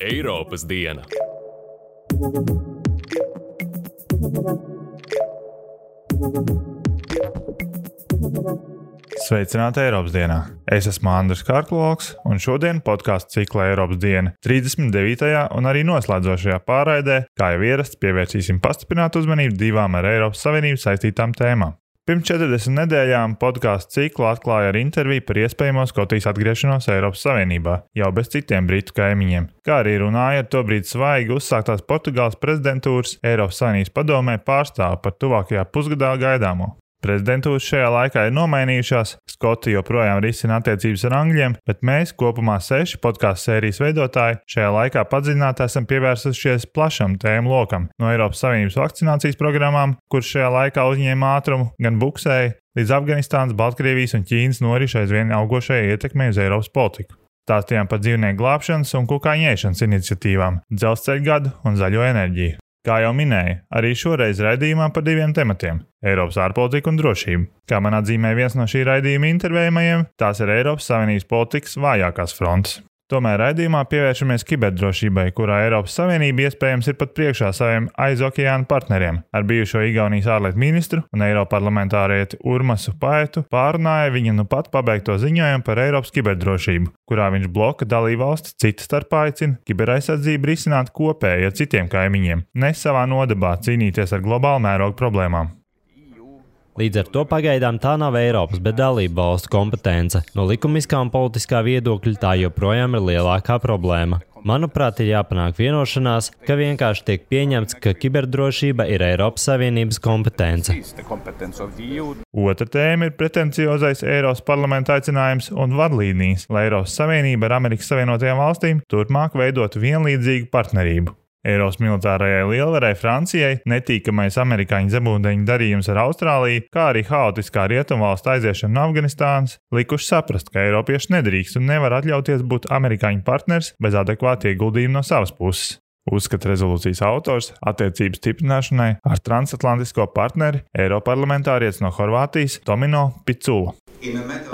Eiropas diena. Sveicināti Eiropas dienā! Es esmu Andris Kārkloks, un šodien podkāstu cikla Eiropas diena 39. un arī noslēdzošajā pārraidē, kā jau ierasts, pievērsīsim pastiprinātu uzmanību divām ar Eiropas Savienību saistītām tēmām. Pirms 40 nedēļām podkāstu ciklu atklāja ar interviju par iespējamo Skotijas atgriešanos Eiropas Savienībā, jau bez citiem britu kaimiņiem, kā arī runāja ar tobrīd svaigi uzsāktās Portugāles prezidentūras Eiropas Savienības padomē pārstāvu par tuvākajā pusgadā gaidāmo. Prezidentūras šajā laikā ir nomainījušās, Skoti joprojām risina attiecības ar Angļiem, bet mēs, kopumā seši podkāstu sērijas veidotāji, šajā laikā padziļināti esam pievērsušies plašam tēmu lokam, no Eiropas Savienības vakcinācijas programmām, kuras šajā laikā uzņēma ātrumu, gan buksēja, līdz Afganistānas, Baltkrievijas un Ķīnas norišu aizvien augošajai ietekmei uz Eiropas politiku. Stāstījām par dzīvnieku glābšanas un kukaiņu ēšanas iniciatīvām, dzelzceļa gadu un zaļo enerģiju. Kā jau minēju, arī šoreiz raidījumā par diviem tematiem - Eiropas ārpolitika un drošība. Kā man atzīmēja viens no šī raidījuma intervējumajiem, tās ir Eiropas Savienības politikas vājākās frontes. Tomēr raidījumā pievēršamies kiberdrošībai, kurā Eiropas Savienība iespējams ir pat priekšā saviem aizokeāna partneriem. Ar bijušo Igaunijas ārlietu ministru un Eiroparlamentārieti Urmasu Paetu pārunāja viņa nu pat pabeigto ziņojumu par Eiropas kiberdrošību, kurā viņš bloka dalībvalstis citas starpā aicina kiberaizsardzību risināt kopēji ar citiem kaimiņiem, ne savā nodabā cīnīties ar globālu mērogu problēmām. Līdz ar to pagaidām tā nav Eiropas, bet dalību valstu kompetence. No likumiskā un politiskā viedokļa tā joprojām ir lielākā problēma. Manuprāt, ir jāpanāk vienošanās, ka vienkārši tiek pieņemts, ka kiberdrošība ir Eiropas Savienības kompetence. Otra tēma ir pretenciozais Eiropas parlamenta aicinājums un vadlīnijas, lai Eiropas Savienība ar Amerikas Savienotajām valstīm turpmāk veidotu vienlīdzīgu partnerību. Eiropas militārajai lielvarai Francijai, netīkamais amerikāņu zemūdeņu darījums ar Austrāliju, kā arī haotiskā rietumvalstu aiziešana no Afganistānas, likuši saprast, ka Eiropieši nedrīkst un nevar atļauties būt amerikāņu partners bez adekvāta ieguldījuma no savas puses. Uzskata rezolūcijas autors attiecības stiprināšanai ar transatlantisko partneri Eiroparlamentārietis no Horvātijas Tomino Picula.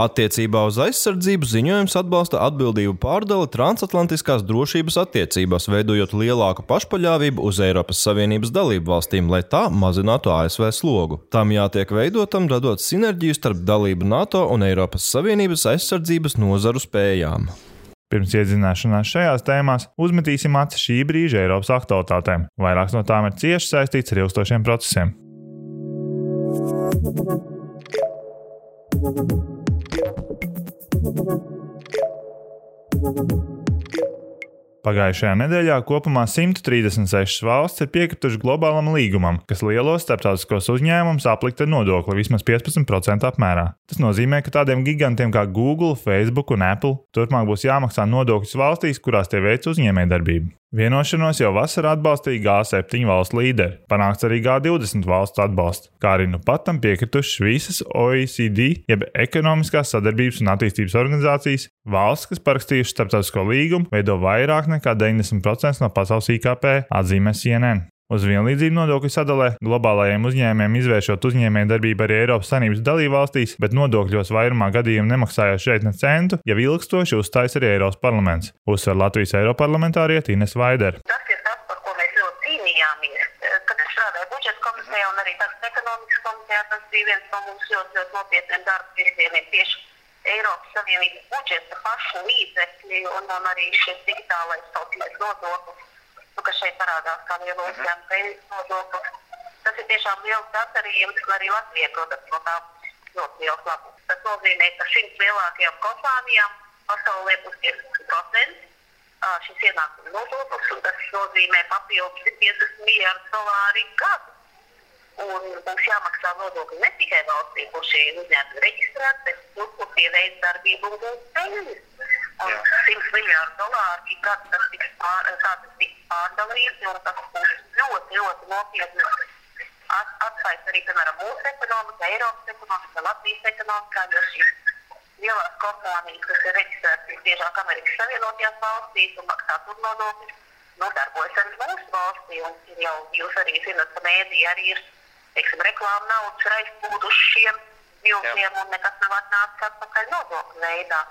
Attiecībā uz aizsardzību ziņojums atbalsta atbildību pārdali transatlantiskās drošības attiecībās, veidojot lielāku pašpaļāvību uz Eiropas Savienības dalību valstīm, lai tā mazinātu ASV slogu. Tam jātiek veidotam, radot sinerģiju starp dalību NATO un Eiropas Savienības aizsardzības nozaru spējām. Pirms iedzināšanās šajās tēmās uzmetīsim acis šī brīža Eiropas aktualitātēm. Vairākas no tām ir cieši saistītas ar ilgstošiem procesiem. Pagājušajā nedēļā kopumā 136 valsts ir piekrituši globālam līgumam, kas lielos starptautiskos uzņēmumus aplikt ar nodokli vismaz 15% apmērā. Tas nozīmē, ka tādiem gigantiem kā Google, Facebook un Apple turpmāk būs jāmaksā nodokļus valstīs, kurās tie veic uzņēmējdarbību. Vienošanos jau vasarā atbalstīja G7 valstu līderi, panākts arī G20 valstu atbalsts, kā arī nu pat tam piekritušas visas OECD, jeb Ekonomiskās sadarbības un attīstības organizācijas. Valsts, kas parakstījušas starptautisko līgumu, veido vairāk nekā 90% no pasaules IKP, atzīmē CNN. Uz vienlīdzību nodokļu sadalē globālajiem uzņēmējiem izvēršot uzņēmēju darbību arī Eiropas Savienības dalībvalstīs, bet nodokļos vairumā gadījumu nemaksājot šeit ne centu, jau ilgstoši uzstājas arī Eiropas parlaments. Uzsver Latvijas Eiroparlamentārieti Ines Vaider. Tas ir tas, par ko mēs ļoti cīnījāmies. Kad es strādāju budžeta komisijā un arī tas ekonomikas komisijā, tas bija viens no mums ļoti, ļoti nopietniem darba virzieniem tieši Eiropas Savienības budžeta pašu līdzekļi un, un arī šis digitālais saucamais nodoklis šeit parādās kā liela uzņēmuma peļņas nodoklis. Tas ir tiešām liels un arī Latvija, protams, no tā ļoti liels labums. Tas nozīmē, ka šīm lielākajām kompānijām pasaulē būs 50% šis ienākuma nodoklis, un tas nozīmē papildus 50 miljardus dolāru gadu. Un mums jāmaksā nodokļi ne tikai valstī, kur šie uzņēmumi reģistrēti, bet tur, kur tie veids darbību un gūst peļņas. Un 100 miljārdu dolāru ik gadu tas tiks, pār, pārdalīts, un tas būs ļoti, ļoti nopietni atsaist arī, piemēram, mūsu ekonomikā, Eiropas ekonomikā, Latvijas ekonomikā, jo šīs lielās kompānijas, kas ir reģistrētas visbiežāk Amerikas Savienotajās valstīs un maksā tur nodokļus, nodarbojas arī mūsu valstī. Un jau jūs arī zinat, ka mēdī arī ir teiksim, reklāma naudas ir aizplūduši šiem jūgļiem un nekas nav atnācis atpakaļ nodokļu veidā.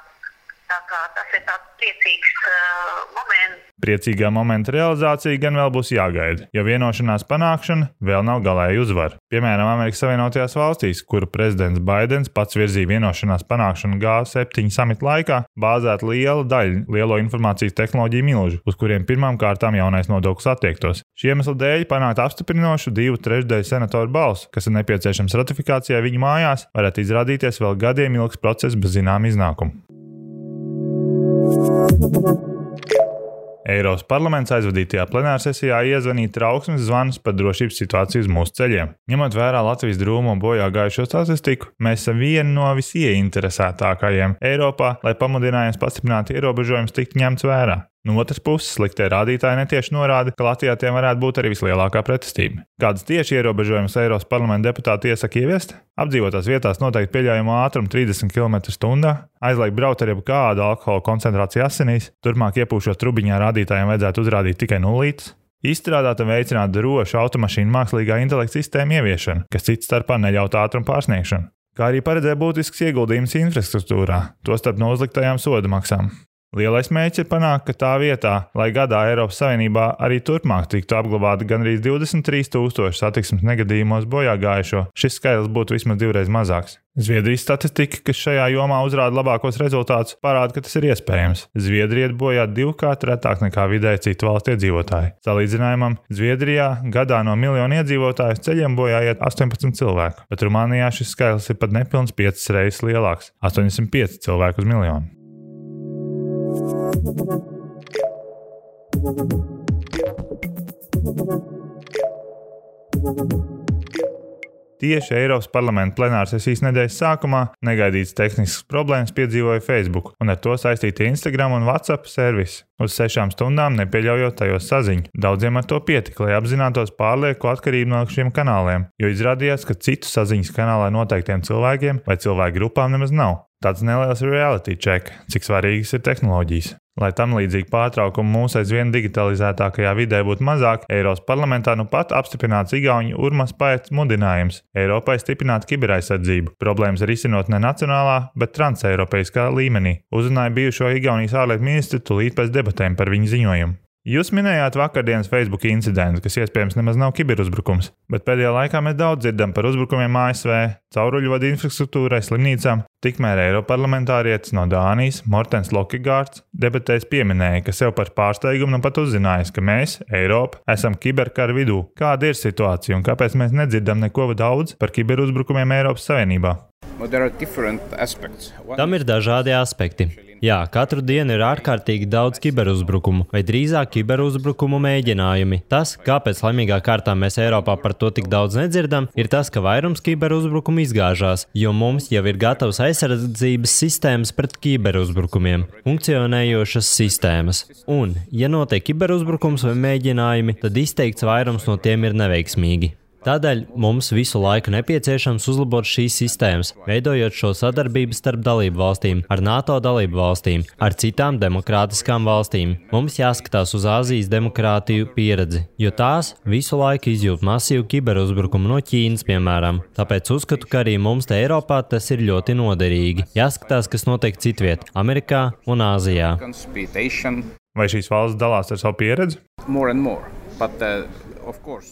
Tā kā tas ir tāds priecīgs uh, moments. Priecīgā momenta realizācija gan vēl būs jāgaida, jo vienošanās panākšana vēl nav galēji uzvara. Piemēram, Amerikas Savienotajās valstīs, kuru prezidents Baidens pats virzīja vienošanās panākšanu G7 samita laikā, bāzēt liela daļa lielo informācijas tehnoloģiju milžu, uz kuriem pirmām kārtām jaunais nodoklis attiektos. Šī iemesla dēļ panākt apstiprinošu divu trešdaļu senatoru balsu, kas ir nepieciešams ratifikācijai viņu mājās, varētu izrādīties vēl gadiem ilgs process bez zinām iznākumu. Eiropas parlaments aizvadītajā plenārsesijā iezvanīja trauksmes zvanus par drošības situāciju uz mūsu ceļiem. Ņemot vērā Latvijas drūmo bojā gājušo statistiku, mēs esam vieni no visieinteresētākajiem Eiropā, lai pamudinājums pastiprināt ierobežojumus tiktu ņemts vērā. No otras puses, sliktie rādītāji netieši norāda, ka Latvijā tiem varētu būt arī vislielākā pretestība. Kādas tieši ierobežojumus Eiropas parlamenta deputāti iesaka ieviest? Apdzīvotās vietās noteikti pieļaujamo ātrumu 30 km/h, aizliegt braukt ar jebkādu alkohola koncentrāciju asinīs, turpmāk iepūšot trubiņā rādītājiem vajadzētu uzrādīt tikai nulītes. Izstrādāt un veicināt drošu automašīnu mākslīgā intelekta sistēmu ieviešanu, kas cits starpā neļaut ātrumu pārsniegšanu kā arī paredzēja būtisks ieguldījums infrastruktūrā, tostarp no uzliktajām soda maksām. Lielais mērķis ir panākt, ka tā vietā, lai gadā Eiropas Savienībā arī turpmāk tiktu apglabāti gandrīz 23,000 satiksmes negadījumos bojā gājušo, šis skaitlis būtu vismaz divreiz mazāks. Zviedrijas statistika, kas šajā jomā uzrāda labākos rezultātus, parāda, ka tas ir iespējams. Zviedrija iet bojā divkārt retāk nekā vidēji citu valstu iedzīvotāji. Salīdzinājumam, Zviedrijā gadā no miljonu iedzīvotāju ceļiem bojā iet 18 cilvēku, bet Rumānijā šis skaitlis ir pat nepilns 5 reizes lielāks - 805 cilvēku uz miljonu. Tieši Eiropas parlamenta plenārsesijas nedēļas sākumā negaidītas tehniskas problēmas piedzīvoja Facebook un ar to saistīti Instagram un WhatsApp servisi. Uz sešām stundām nepieļaujot tajos saziņu. Daudziem ar to pietika, lai apzinātos pārlieku atkarību no šiem kanāliem, jo izrādījās, ka citu saziņas kanālā noteiktiem cilvēkiem vai cilvēku grupām nemaz nav. Tāds neliels reality check, cik svarīgas ir tehnoloģijas. Lai tam līdzīgi pārtraukumi mūsu aizvien digitalizētākajā vidē būtu mazāk, Eiropas parlamentā nu pat apstiprināts Igaunijas urmas pēc mudinājums Eiropai stiprināt kiberaizsardzību. Problēmas risinot ne nacionālā, bet transeiropeiskā līmenī, uzrunāja bijušo Igaunijas ārlietu ministru tūlīt pēc debatēm par viņu ziņojumu. Jūs minējāt vakardienas Facebook incidentu, kas iespējams nemaz nav kiberuzbrukums, bet pēdējā laikā mēs daudz dzirdam par uzbrukumiem ASV, cauruļvadu infrastruktūrai, slimnīcām. Tikmēr Eiroparlamentārietis no Dānijas, Mortens Lokigārds, debatēs pieminēja, ka sev par pārsteigumu nu pat uzzinājis, ka mēs, Eiropa, esam kiberkara vidū. Kāda ir situācija un kāpēc mēs nedzirdam neko daudz par kiberuzbrukumiem Eiropas Savienībā? Tam ir dažādi aspekti. Jā, katru dienu ir ārkārtīgi daudz kiberuzbrukumu, vai drīzāk kiberuzbrukumu mēģinājumi. Tas, kāpēc laimīgā kārtā mēs Eiropā par to tik daudz nedzirdam, ir tas, ka vairums kiberuzbrukumu izgāžās, jo mums jau ir gatavas aizsardzības sistēmas pret kiberuzbrukumiem, funkcionējošas sistēmas. Un, ja notiek kiberuzbrukums vai mēģinājumi, tad izteikts vairums no tiem ir neveiksmīgi. Tādēļ mums visu laiku nepieciešams uzlabot šīs sistēmas, veidojot šo sadarbību starp dalību valstīm, ar NATO dalību valstīm, ar citām demokrātiskām valstīm. Mums jāskatās uz Āzijas demokrātiju pieredzi, jo tās visu laiku izjūt masīvu kiberuzbrukumu no Ķīnas, piemēram. Tāpēc uzskatu, ka arī mums te Eiropā tas ir ļoti noderīgi. Jāskatās, kas notiek citviet, Amerikā un Āzijā. Vai šīs valsts dalās ar savu pieredzi? More more. But, uh,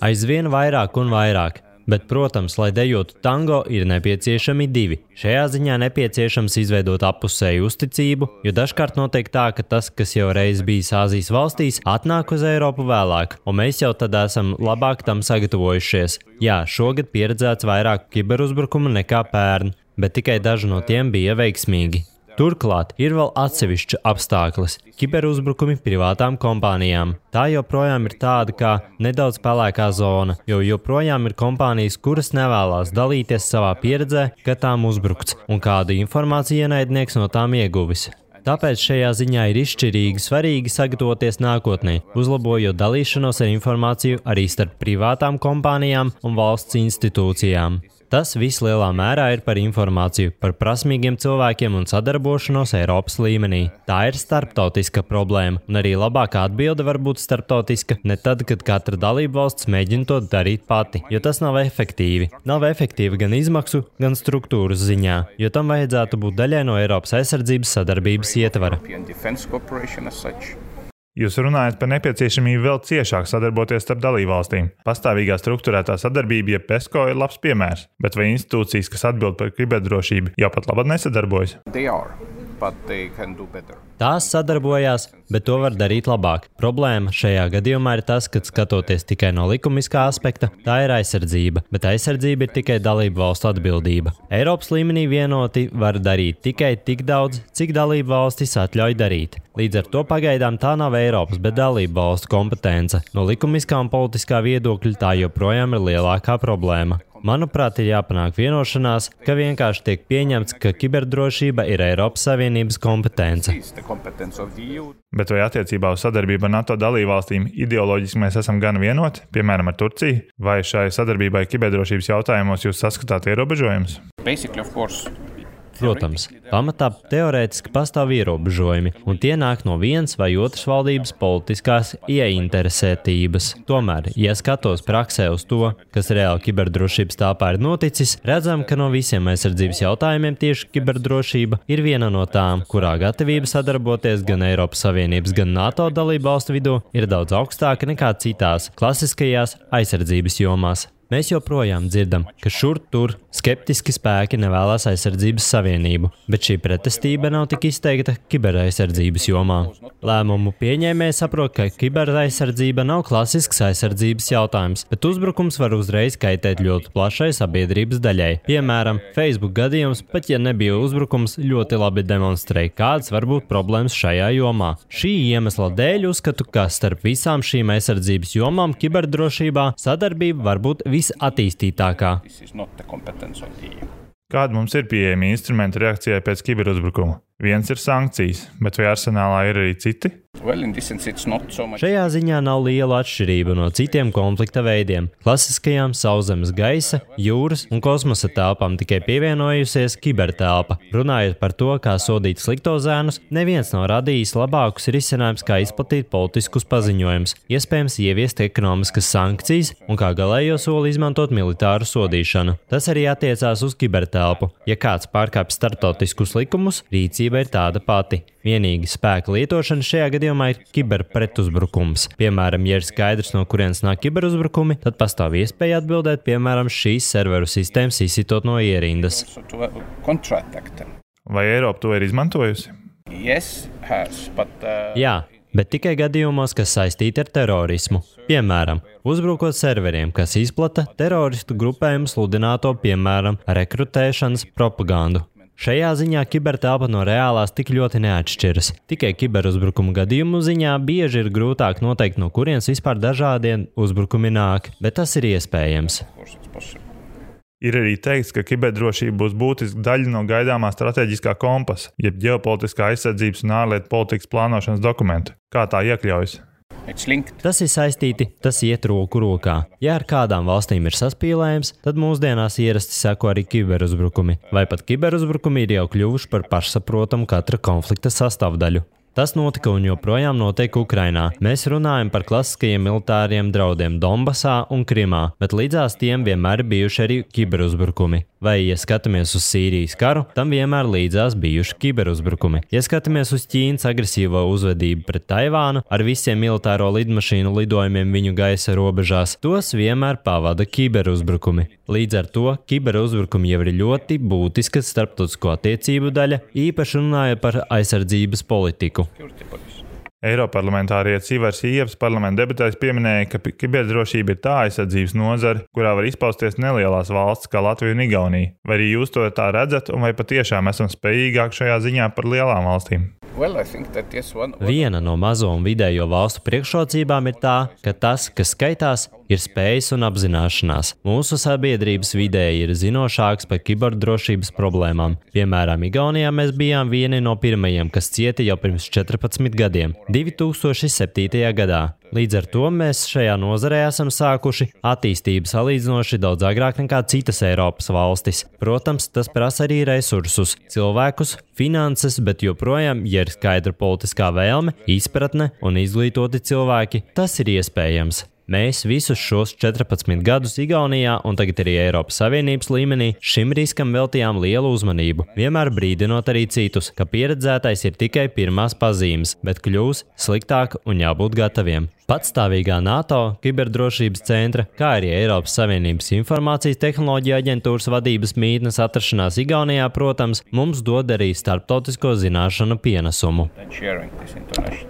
Aizvien vairāk un vairāk. Bet, protams, lai dejotu tango, ir nepieciešami divi. Šajā ziņā nepieciešams izveidot apusēju uzticību, jo dažkārt notiek tā, ka tas, kas jau reiz bijis Āzijas valstīs, atnāk uz Eiropu vēlāk, un mēs jau tad esam labāk tam sagatavojušies. Jā, šogad pieredzēts vairāk kiberuzbrukumu nekā pērn, bet tikai daži no tiem bija veiksmīgi. Turklāt ir vēl atsevišķa apstākļus - kiberuzbrukumi privātām kompānijām. Tā joprojām ir tāda kā nedaudz pelēkā zona, jo joprojām ir kompānijas, kuras nevēlas dalīties savā pieredzē, ka tām uzbrukts un kādu informāciju ienaidnieks no tām ieguvis. Tāpēc šajā ziņā ir izšķirīgi svarīgi sagatavoties nākotnē, uzlabojot dalīšanos ar informāciju arī starp privātām kompānijām un valsts institūcijām. Tas viss lielā mērā ir par informāciju, par prasmīgiem cilvēkiem un sadarbošanos Eiropas līmenī. Tā ir starptautiska problēma, un arī labākā atbilde var būt starptautiska ne tad, kad katra dalība valsts mēģina to darīt pati, jo tas nav efektīvi. Nav efektīvi gan izmaksu, gan struktūras ziņā, jo tam vajadzētu būt daļai no Eiropas aizsardzības sadarbības ietvara. Jūs runājat par nepieciešamību vēl ciešāk sadarboties starp dalībvalstīm. Pastāvīgā struktūrētā sadarbība, jeb PESCO, ir labs piemērs, bet vai institūcijas, kas atbild par kiberdrošību, jau pat labi nesadarbojas? Tās sadarbojās, bet to var darīt labāk. Problēma šajā gadījumā ir tas, ka skatoties tikai no likumiskā aspekta, tā ir aizsardzība, bet aizsardzība ir tikai dalību valstu atbildība. Eiropas līmenī vienoti var darīt tikai tik daudz, cik dalību valstis atļauj darīt. Līdz ar to pagaidām tā nav Eiropas, bet dalību valstu kompetence. No likumiskā un politiskā viedokļa tā joprojām ir lielākā problēma. Manuprāt, ir jāpanāk vienošanās, ka vienkārši tiek pieņemts, ka kiberdrošība ir Eiropas Savienības kompetence. Bet vai attiecībā uz sadarbību ar NATO dalībvalstīm ideoloģiski mēs esam gan vienoti, piemēram, ar Turciju, vai šai sadarbībai kiberdrošības jautājumos jūs saskatāt ierobežojumus? Protams, pamatā teorētiski pastāv ierobežojumi, un tie nāk no vienas vai otras valdības politiskās ieinteresētības. Tomēr, ja skatos praksē uz to, kas reāli kiberdrošības tāpā ir noticis, redzam, ka no visiem aizsardzības jautājumiem tieši kiberdrošība ir viena no tām, kurā gatavība sadarboties gan Eiropas Savienības, gan NATO dalību valstu vidū ir daudz augstāka nekā citās klasiskajās aizsardzības jomās. Mēs joprojām dzirdam, ka šur tur skeptiski spēki nevēlas aizsardzības savienību, bet šī pretestība nav tik izteikta kiberaizsardzības jomā. Lēmumu pieņēmēji saprot, ka kiberaizsardzība nav klasisks aizsardzības jautājums, bet uzbrukums var uzreiz kaitēt ļoti plašai sabiedrības daļai. Piemēram, Facebook gadījums, pat ja nebija uzbrukums, ļoti labi demonstrēja, kādas var būt problēmas šajā jomā. Šī iemesla dēļ uzskatu, ka starp visām šīm aizsardzības jomām kiberdrošībā sadarbība var būt visā visattīstītākā. Kādi mums ir pieejami instrumenti reakcijai pēc kiberuzbrukuma? Viens ir sankcijas, bet vai arsenālā ir arī citi? Šajā ziņā nav liela atšķirība no citiem konflikta veidiem. Klasiskajām sauszemes gaisa, jūras un kosmosa telpām tikai pievienojusies kibertelpa. Runājot par to, kā sodīt slikto zēnus, neviens nav radījis labākus risinājumus, kā izplatīt politiskus paziņojumus, iespējams ieviest ekonomiskas sankcijas un kā galējo soli izmantot militāru sodīšanu. Tas arī attiecās uz kibertelpu. Ja kāds pārkāpj starptautiskus likumus, rīcība ir tāda pati. Vienīgi spēka lietošana šajā gadījumā ir kiberpretuzbrukums. Piemēram, ja ir skaidrs, no kurienes nāk kiberuzbrukumi, tad pastāv iespēja atbildēt, piemēram, šīs serveru sistēmas izsitot no ierindas. Vai Eiropa to ir izmantojusi? Yes, has, but, uh... Jā, bet tikai gadījumos, kas saistīti ar terorismu. Piemēram, uzbrukot serveriem, kas izplata teroristu grupējumu sludināto, piemēram, rekrutēšanas propagandu. Šajā ziņā kibertelpa no reālās tik ļoti neatšķiras. Tikai kiberuzbrukumu gadījumu ziņā bieži ir grūtāk noteikt, no kurienes vispār dažādie uzbrukumi nāk, bet tas ir iespējams. Ir arī teikts, ka kiberdrošība būs būtiska daļa no gaidāmā strateģiskā kompasa, jeb ģeopolitiskā aizsardzības un ārlietu politikas plānošanas dokumenta. Kā tā iekļaujas? Tas ir saistīti, tas iet roku rokā. Ja ar kādām valstīm ir saspīlējums, tad mūsdienās ierasti seko arī kiberuzbrukumi, vai pat kiberuzbrukumi ir jau kļuvuši par pašsaprotamu katra konflikta sastāvdaļu. Tas notika un joprojām notiek Ukrainā. Mēs runājam par klasiskajiem militāriem draudiem Donbasā un Krimā, bet līdzās tiem vienmēr bijuši arī kiberuzbrukumi. Vai, ja skatāmies uz Sīrijas karu, tam vienmēr līdzās bijuši kiberuzbrukumi. Ja skatāmies uz Ķīnas agresīvo uzvedību pret Taivānu ar visiem militāro lidmašīnu lidojumiem viņu gaisa robežās, tos vienmēr pavada kiberuzbrukumi. Līdz ar to kiberuzbrukumi jau ir ļoti būtiska starptautisko attiecību daļa, īpaši runājot par aizsardzības politiku. Eiroparlamentārietis Ivars Ievs parlamenta debatēs pieminēja, ka kiberdrošība ir tā aizsardzības nozare, kurā var izpausties nelielās valsts kā Latvija un Igaunija. Vai arī jūs to tā redzat, un vai patiešām esam spējīgāki šajā ziņā par lielām valstīm? Well, yes, one... Viena no mazo un vidējo valstu priekšrocībām ir tā, ka tas, kas skaitās, ir spējas un apzināšanās. Mūsu sabiedrības vidē ir zinošāks par kiberdrošības problēmām. Piemēram, Igaunijā mēs bijām vieni no pirmajiem, kas cieta jau pirms 14 gadiem, 2007. gadā. Līdz ar to mēs šajā nozarē esam sākuši attīstību salīdzinoši daudz agrāk nekā citas Eiropas valstis. Protams, tas prasa arī resursus, cilvēkus, finanses, bet joprojām, ja ir skaidra politiskā vēlme, izpratne un izglītoti cilvēki, tas ir iespējams. Mēs visus šos 14 gadus Igaunijā un tagad arī Eiropas Savienības līmenī šim riskam veltījām lielu uzmanību, vienmēr brīdinot arī citus, ka pieredzētais ir tikai pirmās pazīmes, bet kļūs sliktāk un jābūt gataviem. Patstāvīgā NATO kiberdrošības centra, kā arī Eiropas Savienības informācijas tehnoloģija aģentūras vadības mītnes atrašanās Igaunijā, protams, mums dod arī starptautisko zināšanu pienesumu. this information.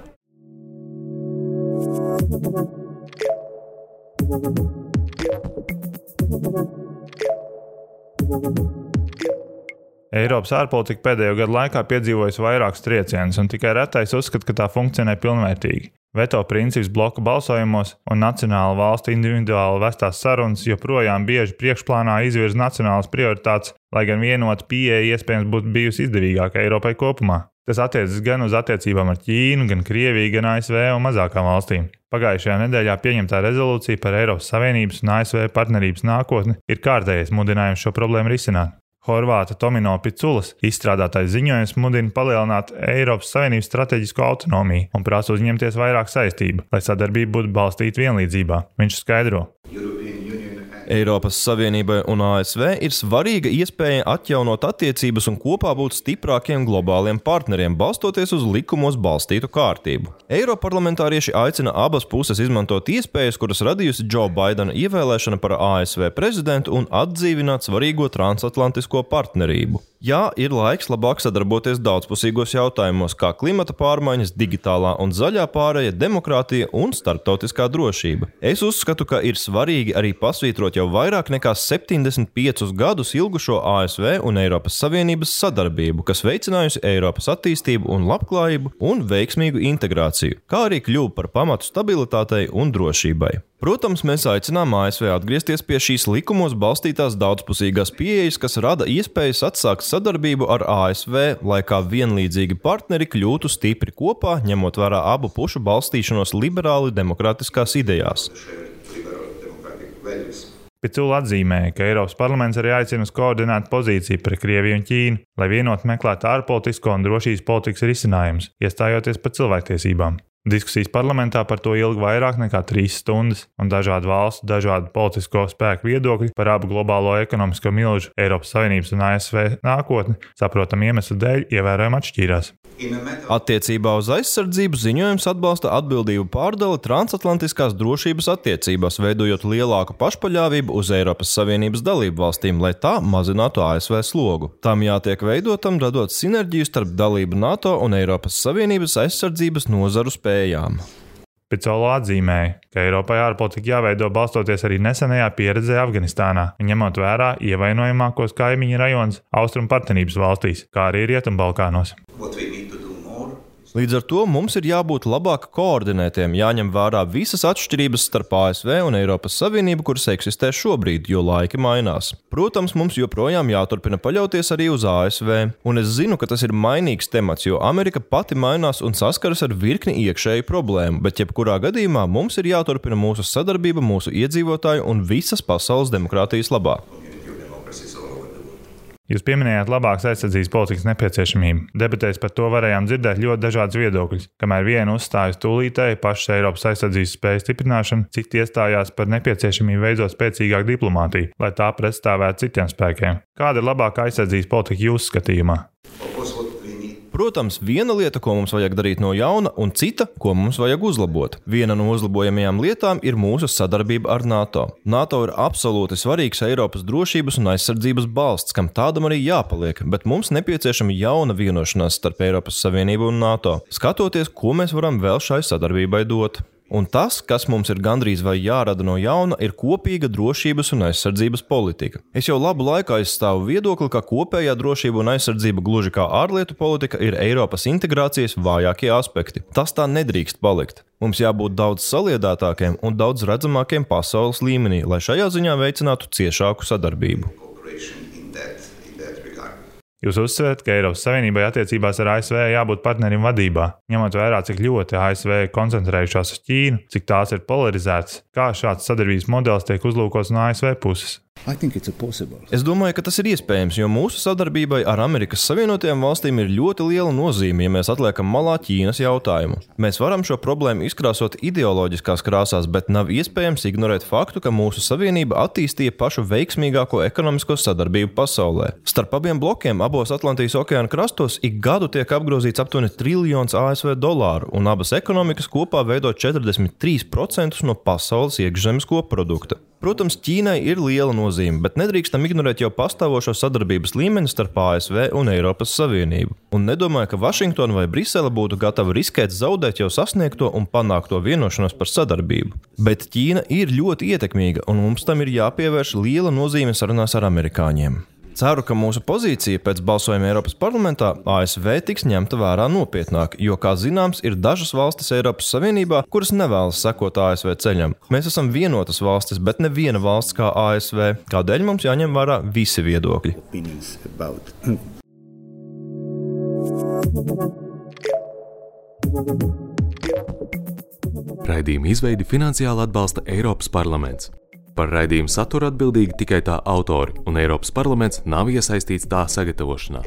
Eiropas ārpolitika pēdējo gadu laikā piedzīvojusi vairākus triecienus, un tikai retais uzskata, ka tā funkcionē pilnvērtīgi. Veto princips bloku balsojumos un nacionāla valstu individuāli vestās sarunas joprojām bieži priekšplānā izvirza nacionālas prioritātes, lai gan vienota pieeja iespējams būtu bijusi izdevīgāka Eiropai kopumā. Tas attiecas gan uz attiecībām ar Ķīnu, gan Krieviju, gan ASV un mazākām valstīm. Pagājušajā nedēļā pieņemtā rezolūcija par Eiropas Savienības un ASV partnerības nākotni ir kārtējais mudinājums šo problēmu risināt. Horvāta Tomino Piculas izstrādātais ziņojums mudina palielināt Eiropas Savienības strateģisko autonomiju un prasa uzņemties vairāk saistību, lai sadarbība būtu balstīta vienlīdzībā. Viņš skaidro. Eiropas Savienībai un ASV ir svarīga iespēja atjaunot attiecības un kopā būt stiprākiem globāliem partneriem, balstoties uz likumos balstītu kārtību. Eiroparlamentārieši aicina abas puses izmantot iespējas, kuras radījusi Džo Baidena ievēlēšana par ASV prezidentu un atdzīvināt svarīgo transatlantisko partnerību. Jā, ir laiks labāk sadarboties daudzpusīgos jautājumos, kā klimata pārmaiņas, digitālā un zaļā pārēja, demokrātija un starptautiskā drošība. Es uzskatu, ka ir svarīgi arī pasvītrot jau vairāk nekā 75 gadus ilgušo ASV un Eiropas Savienības sadarbību, kas veicinājusi Eiropas attīstību un labklājību un veiksmīgu integrāciju, kā arī kļuva par pamatu stabilitātei un drošībai. Protams, mēs aicinām ASV atgriezties pie šīs likumos balstītās daudzpusīgās pieejas, kas rada iespējas atsākt sadarbību ar ASV, lai kā vienlīdzīgi partneri kļūtu stipri kopā, ņemot vērā abu pušu balstīšanos liberāli demokrātiskās idejās. Picula atzīmēja, ka Eiropas parlaments arī aicina uz koordinētu pozīciju pret Krieviju un Ķīnu, lai vienot meklētu ārpolitisko un drošības politikas risinājumus, iestājoties par cilvēktiesībām. Diskusijas parlamentā par to ilga vairāk nekā trīs stundas, un dažādu valstu, dažādu politisko spēku viedokļi par abu globālo ekonomisko milžu, Eiropas Savienības un ASV nākotni, saprotam iemeslu dēļ, ievērojami atšķīrās. Attiecībā uz aizsardzību ziņojums atbalsta atbildību pārdali transatlantiskās drošības attiecībās, veidojot lielāku pašpaļāvību uz Eiropas Savienības dalību valstīm, lai tā mazinātu ASV slogu. Tam jātiek veidotam, radot sinerģiju starp dalību NATO un Eiropas Savienības aizsardzības nozaru spējām. Picolo atzīmēja, ka Eiropai ārpolitika jāveido balstoties arī nesenajā pieredzē Afganistānā ņemot vērā ievainojamākos kaimiņu rajonus Austrum partnerības valstīs, kā arī Rietumbalkānos. Līdz ar to mums ir jābūt labāk koordinētiem, jāņem vērā visas atšķirības starp ASV un Eiropas Savienību, kuras eksistē šobrīd, jo laiki mainās. Protams, mums joprojām jāturpina paļauties arī uz ASV, un es zinu, ka tas ir mainīgs temats, jo Amerika pati mainās un saskaras ar virkni iekšēju problēmu, bet jebkurā gadījumā mums ir jāturpina mūsu sadarbība mūsu iedzīvotāju un visas pasaules demokrātijas labā. Jūs pieminējāt labākas aizsardzības politikas nepieciešamību. Debatēs par to varējām dzirdēt ļoti dažādus viedokļus. Kamēr viena uzstājas tūlītēji pašas Eiropas aizsardzības spējas stiprināšanu, citi iestājās par nepieciešamību veidot spēcīgāku diplomātiju, lai tā pretstāvētu citiem spēkiem. Kāda ir labākā aizsardzības politika jūsu skatījumā? Protams, viena lieta, ko mums vajag darīt no jauna, un cita, ko mums vajag uzlabot. Viena no uzlabojamajām lietām ir mūsu sadarbība ar NATO. NATO ir absolūti svarīgs Eiropas drošības un aizsardzības balsts, kam tādam arī jāpaliek, bet mums nepieciešama jauna vienošanās starp Eiropas Savienību un NATO. Skatoties, ko mēs varam vēl šai sadarbībai dot. Un tas, kas mums ir gandrīz vai jārada no jauna, ir kopīga drošības un aizsardzības politika. Es jau labu laiku aizstāvu viedokli, ka kopējā drošība un aizsardzība, gluži kā ārlietu politika, ir Eiropas integrācijas vājākie aspekti. Tas tā nedrīkst palikt. Mums jābūt daudz saliedētākiem un daudz redzamākiem pasaules līmenī, lai šajā ziņā veicinātu ciešāku sadarbību. Jūs uzsverat, ka Eiropas Savienībai attiecībās ar ASV jābūt partnerim vadībā, ņemot vērā, cik ļoti ASV ir koncentrējušās uz Ķīnu, cik tās ir polarizētas, kā šāds sadarbības modelis tiek uzlūkots no ASV puses. Es domāju, ka tas ir iespējams, jo mūsu sadarbībai ar Amerikas Savienotajām valstīm ir ļoti liela nozīme, ja mēs atliekam malā Ķīnas jautājumu. Mēs varam šo problēmu izkrāsot ideoloģiskās krāsās, bet nav iespējams ignorēt faktu, ka mūsu savienība attīstīja pašu veiksmīgāko ekonomisko sadarbību pasaulē. Starp abiem blokiem abos Atlantijas okeāna krastos ik gadu tiek apgrozīts aptuveni triljons ASV dolāru, un abas ekonomikas kopā veido 43% no pasaules iekšzemes koprodukta. Protams, Ķīnai ir liela nozīme, bet nedrīkstam ignorēt jau pastāvošo sadarbības līmeni starp ASV un Eiropas Savienību. Un nedomāju, ka Vašingtona vai Brisele būtu gatava riskēt zaudēt jau sasniegto un panākto vienošanos par sadarbību. Bet Ķīna ir ļoti ietekmīga, un mums tam ir jāpievērš liela nozīme sarunās ar amerikāņiem. Ceru, ka mūsu pozīcija pēc balsojuma Eiropas parlamentā ASV tiks ņemta vērā nopietnāk, jo, kā zināms, ir dažas valstis Eiropas Savienībā, kuras nevēlas sekot ASV ceļam. Mēs esam vienotas valstis, bet neviena valsts kā ASV, kādēļ mums jāņem vērā visi viedokļi. Raidījuma izveidi finansiāli atbalsta Eiropas parlaments. Par raidījumu saturu atbildīgi tikai tā autori, un Eiropas parlaments nav iesaistīts tā sagatavošanā.